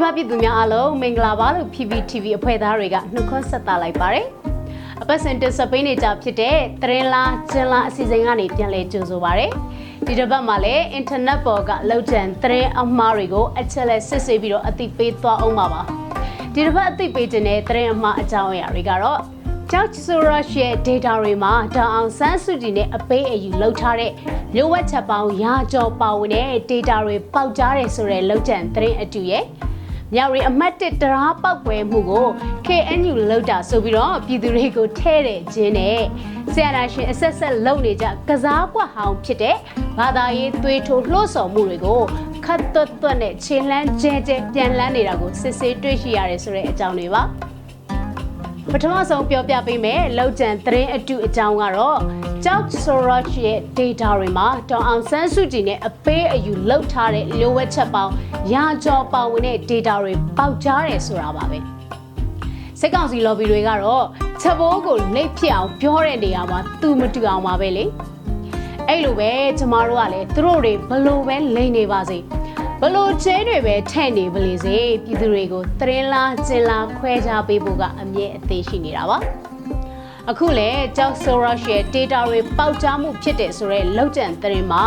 မိဘပြည်သူများအားလုံးမင်္ဂလာပါလို့ PPTV အဖွဲ့သားတွေကနှုတ်ခွန်းဆက်သလိုက်ပါတယ်။အပတ်စဉ်တင်ဆက်ပေးနေကြဖြစ်တဲ့တရင်လားကျင်းလားအစီအစဉ်ကနေပြန်လည်ကြိုဆိုပါရစေ။ဒီတစ်ပတ်မှာလည်း internet ပေါ်ကလောက်ကျန်တရင်အမှားတွေကိုအချက်လက်စစ်ဆေးပြီးတော့အသိပေးသွားအောင်ပါပါ။ဒီတစ်ပတ်အသိပေးခြင်းတဲ့တရင်အမှားအကြောင်းအရာတွေကတော့ George Soros ရဲ့ data တွေမှာတောင်အောင်ဆန်းစုကြည်နဲ့အပေးအယူလောက်ထားတဲ့လိုဝက်ချက်ပေါင်းရာကျော်ပါဝင်တဲ့ data တွေပေါက်ကြားတယ်ဆိုတဲ့လောက်ကျန်သတင်းအတူရဲ့ မြောက်ရီအမတ်တစ်တရားပောက်ပွဲမှုကို KNU လောက်တာဆိုပြီးတော့ပြည်သူတွေကိုထဲတဲ့ခြင်းနဲ့ဆရာနာရှင်အဆက်ဆက်လုံနေကြကစားကွက်ဟောင်းဖြစ်တဲ့ဘာသာရေးသွေးထိုးလှုပ်ဆော်မှုတွေကိုခတ်သွတ်သွတ်နဲ့ခြေလှမ်းကျဲကျဲပြန်လှမ်းနေတာကိုစစ်ဆေးတွေ့ရှိရတယ်ဆိုတဲ့အကြောင်းတွေပါ ပထမဆုံးပြောပြပေးမယ်လောက်ကျန်သတင်းအတုအကြောင်းကတော့ George Soros ရဲ့ data တွေမှာတောင်အောင်ဆန်းစုကြည်နဲ့အပေးအယူလောက်ထားတဲ့လိုဝက်ချက်ပေါင်းရာကျော်ပါဝင်တဲ့ data တွေပေါက်ကြားတယ်ဆိုတာပါပဲစိတ်ကောင်းစီ lobby တွေကတော့ချက်ဘိုးကိုလိတ်ဖြစ်အောင်ပြောတဲ့နေရာမှာသူမတူအောင်ပါပဲလေအဲ့လိုပဲကျမတို့ကလည်းသူတို့တွေဘလို့ပဲလိမ့်နေပါစေ ဘလို့ကျဲတွေပဲထဲ့နေပလေစေပြည်သူတွေကိုသရင်လားကျင်လားခွဲခြားပေးဖို့ကအမြဲအသေးရှိနေတာပါအခုလေကြောက်ဆိုရရှ်ရဲ့ data တွေပေါက်ကြားမှုဖြစ်တဲ့ဆိုတော့လောက်ကျန်သတင်းမှာ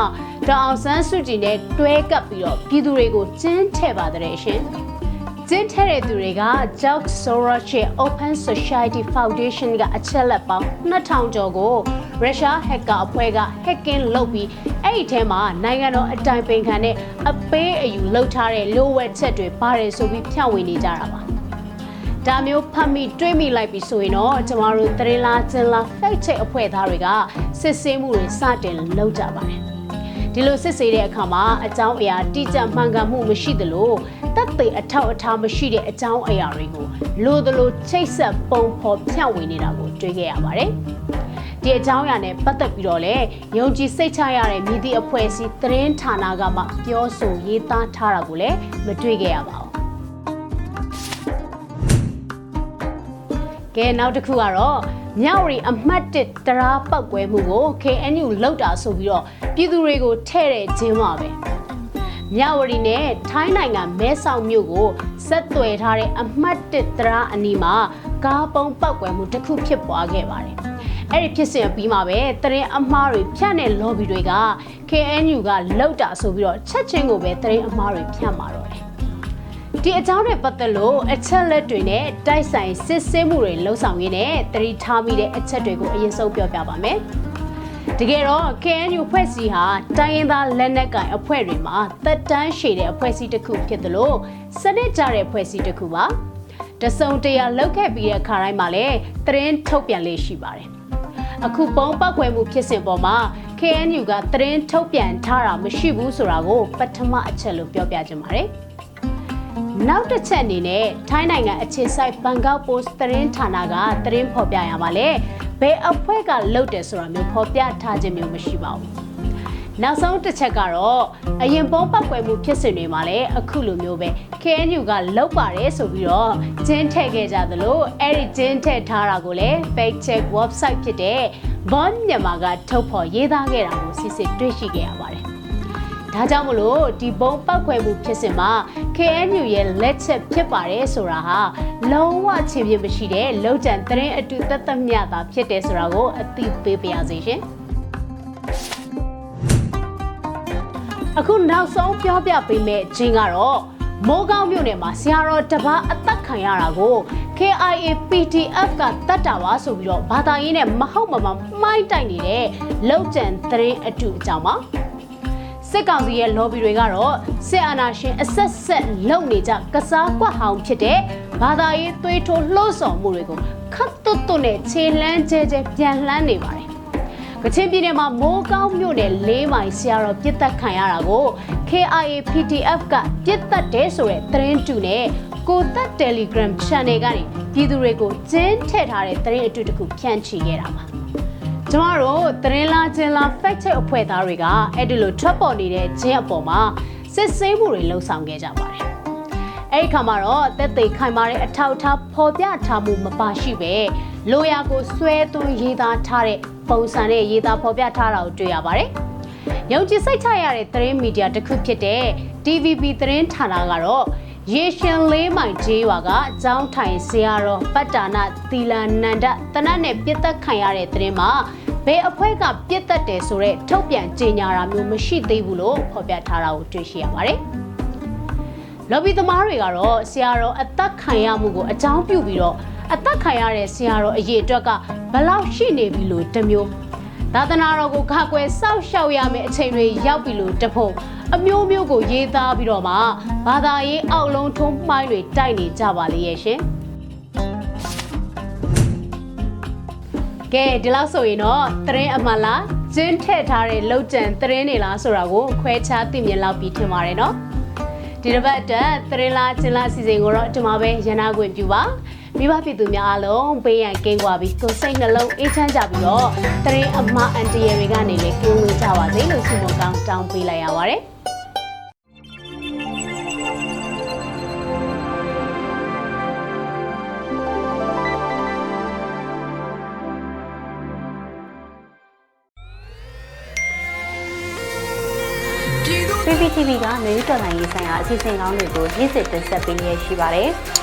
တောင်အောင်ဆန်းစုကြည်နဲ့တွဲကပ်ပြီးတော့ပြည်သူတွေကိုကျင်းထဲ့ပါတဲ့ရှင်ကျင်းထဲတဲ့သူတွေက George Soros ရဲ့ Open Society Foundation ကအချက်လက်ပေါင်း2000ကျော်ကို ရုရှားဟက်ကာအဖွဲ့က hacking လုပ်ပြီးအဲ့ဒီထဲမှာနိုင်ငံတော်အတိုင်ပင်ခံနဲ့အပေးအယူလုပ်ထားတဲ့လိုဝက်ချက်တွေပါတယ်ဆိုပြီးဖြန့်ဝေနေကြတာပါဒါမျိုးဖတ်မိတွေးမိလိုက်ပြီဆိုရင်တော့ကျမတို့သရင်လာကျင်လာ fact check အဖွဲ့သားတွေကစစ်ဆေးမှုတွေစတင်လုပ်ကြပါတယ်ဒီလိုစစ်ဆေးတဲ့အခါမှာအကြောင်းအရာတိကျမှန်ကန်မှုမရှိသလိုတက်သေးအထောက်အထားမရှိတဲ့အကြောင်းအရာတွေကိုလိုသလိုချိတ်ဆက်ပုံဖော်ဖြန့်ဝေနေတာကိုတွေ့ခဲ့ရပါတယ် ဒီအကြောင်းအရာနဲ့ပတ်သက်ပြီးတော့လည်းယုံကြည်စိတ်ချရတဲ့မြည်သည့်အဖွဲ့အစည်းသတင်းဌာနကမှပြောဆိုရေးသားထားတာကိုလည်းမတွေ့ခဲ့ရပါဘူးကဲနောက်တစ်ခုကတော့မြောက်ရီအမှတ်တစ်တရားပောက်ကွဲမှုကို KNU လောက်တာဆိုပြီးတော့ပြည်သူတွေကိုထဲ့တဲ့ခြင်းပါပဲမြောက်ရီနဲ့ထိုင်းနိုင်ငံမဲဆောက်မြို့ကိုဆက်သွယ်ထားတဲ့အမှတ်တစ်တရားအနီးမှာကားပုံပောက်ကွဲမှုတစ်ခုဖြစ်ပွားခဲ့ပါတယ် အဲ့ဒီဖြစ်စဉ်ပြီးမှာပဲတရင်အမှားတွေဖြန့်တဲ့ lobby တွေက KNU ကလောက်တာဆိုပြီးတော့ချက်ချင်းကိုပဲတရင်အမှားတွေဖြန့်มาတော့တယ်ဒီအကြောင်းတွေပတ်သက်လို့အချက်လက်တွေနဲ့တိုက်ဆိုင်စစ်ဆေးမှုတွေလှုံ့ဆော်ရင်းနဲ့တတိထားမိတဲ့အချက်တွေကိုအရင်ဆုံးပြောပြပါမယ်။တကယ်တော့ KNU ဖွဲ့စည်းဟာတိုင်းရင်းသားလက်နက်ကိုင်အဖွဲ့တွေမှာတက်တန်းရှည်တဲ့အဖွဲ့အစည်းတစ်ခုဖြစ်သလိုစနစ်ကြတဲ့အဖွဲ့အစည်းတစ်ခုပါ။ တစုံတရာလောက်ခဲ့ပြီးတဲ့အခါတိုင်းမှာလည်းသတင်းထုတ်ပြန်လေးရှိပါတယ်။အခုပုံပောက်ခွဲမှုဖြစ်စဉ်ပေါ်မှာ KNU ကသတင်းထုတ်ပြန်ထားတာမရှိဘူးဆိုတာကိုပထမအချက်လို့ပြောပြချင်ပါတယ်။နောက်တစ်ချက်အနေနဲ့ထိုင်းနိုင်ငံအခြေစိုက်ဘန်ကောက်ပို့စ်သတင်းဌာနကသတင်းဖော်ပြရပါလေဘယ်အဖွဲ့ကလုပ်တယ်ဆိုတာမျိုးဖော်ပြထားခြင်းမျိုးမရှိပါဘူး နောက်ဆုံးတစ်ချက်ကတော့အရင်ပုံပတ်ပွဲမှုဖြစ်စဉ်တွေမှာလည်းအခုလိုမျိုးပဲ KNU ကလောက်ပါတယ်ဆိုပြီးတော့ဂျင်းထည့်ခဲ့ကြသလိုအဲ့ဒီဂျင်းထည့်ထားတာကိုလည်း fact check website ဖြစ်တဲ့ Bond မြန်မာကထုတ်ဖော်ရေးသားခဲ့တာကိုစစ်စစ်တွေ့ရှိခဲ့ရပါတယ်ဒါကြောင့်မလို့ဒီဘုံပောက်ခွဲမှုဖြစ်စဉ်မှာ KNU ရဲ့လက်ချက်ဖြစ်ပါတယ်ဆိုတာဟာလုံးဝခြေပြမရှိတဲ့လောက်ကျန်သတင်းအတူသက်သက်မျှတာဖြစ်တယ်ဆိုတာကိုအသိပေးပါရစေရှင် အခုနောက်ဆုံးပြောပြပေးမယ့်ခြင်းကတော့မိုးကောင်းမြို့နယ်မှာဆရာတော်တပားအသက်ခံရတာကို KIA PDF ကတတ်တာပါဆိုပြီးတော့ဘာသာရေးနဲ့မဟုတ်မမှမှိုင်းတိုက်နေတဲ့လောက်ကျန်သတင်းအတူအကြောင်းပါစစ်ကောင်စီရဲ့ lobby တွေကတော့စစ်အာဏာရှင်အဆက်ဆက်လုပ်နေကြကစားကွက်ဟောင်းဖြစ်တဲ့ဘာသာရေးသွေးထိုးလှုပ်ဆော်မှုတွေကိုခတ်တွတ်တွတ်နဲ့ခြေလှမ်းကျဲကျဲပြန်လှမ်းနေပါတယ် ကချင်ပြည်နယ်မှာမိုးကောင်းမြို့နယ်၄မိုင်ဆရာတော်ပြစ်တက်ခံရတာကို KIA PDF ကပြစ်တက်တယ်ဆိုတဲ့သတင်းတူနဲ့ကိုသက် Telegram Channel ကနေပြည်သူတွေကိုကျင်းထည့်ထားတဲ့သတင်းအတူတခုဖြန့်ချီခဲ့တာပါကျမတို့သတင်းလာချင်းလာ fact check အဖွဲ့သားတွေကအဲ့ဒီလိုထွက်ပေါ်နေတဲ့ဂျင်းအပေါ်မှာစစ်ဆေးမှုတွေလှုံ့ဆော်ခဲ့ကြပါတယ်။အဲ့ဒီခါမှာတော့တက်သိခိုင်မာတဲ့အထောက်အထားဖော်ပြထားမှုမပါရှိပဲလိုရာကိုဆွဲသွင်းရေးသားထားတဲ့ ပုံစံနဲ့ရေးသားဖော်ပြထားတာကိုတွေ့ရပါတယ်။ယုံကြည်စိတ်ချရတဲ့သတင်းမီဒီယာတစ်ခုဖြစ်တဲ့ TVB သတင်းဌာနကတော့ရေရှင်လေးမိုင်ကျေးရွာကအကြောင်းထိုင်ဆရာတော်ပတ္တာနာသီလနန္ဒတနတ်နဲ့ပြစ်သက်ခံရတဲ့တဲ့မှာဘယ်အဖွဲ့ကပြစ်သက်တယ်ဆိုတော့ထုတ်ပြန်ကြေညာတာမျိုးမရှိသေးဘူးလို့ဖော်ပြထားတာကိုတွေ့ရှိရပါတယ်။ lobby သမားတွေကတော့ဆရာတော်အသက်ခံရမှုကိုအကြောင်းပြုပြီးတော့ အသက်ခံရတဲ့ဆရာတော်အရေးအတွက်ကဘယ်လောက်ရှိနေပြီလို့တမျိုးသာသနာတော်ကိုခါကွယ်စောက်ရှောက်ရမယ့်အချိန်တွေရောက်ပြီလို့တဖို့အမျိုးမျိုးကိုရေးသားပြီးတော့မှဘာသာရေးအောက်လုံးထုံးမှိုင်းတွေတိုက်နေကြပါလေရဲ့ရှင်ကဲဒီလောက်ဆိုရင်တော့သတင်းအမှန်လားကျင်းထည့်ထားတဲ့လောက်ကျန်သတင်းတွေလားဆိုတာကိုခွဲခြားသိမြင်လောက်ပြီးထင်ပါတယ်နော်ဒီတစ်ပတ်အတွက်သရင်လာချင်းလာအစီအစဉ်ကိုတော့ဒီမှာပဲရန်နာခွင့်ပြုပါ မိဘပြည်သူများအားလုံးပေးရန်ကင်းကွာပြီးကိုယ်စိတ်နှလုံးအေးချမ်းကြပြီးတော့သရင်အမအန်တရယ်တွေကနေလည်းကင်းဝေးကြပါစေလို့ဆုမကောင်းတောင်းပေးလိုက်ရပါတယ် PPTV ကမျိုးတော်လိုင်းရေးဆိုင်ရာအစီအစဉ်ကောင်းတွေကိုရည်စည်တင်ဆက်ပေးနေရရှိပါတယ်။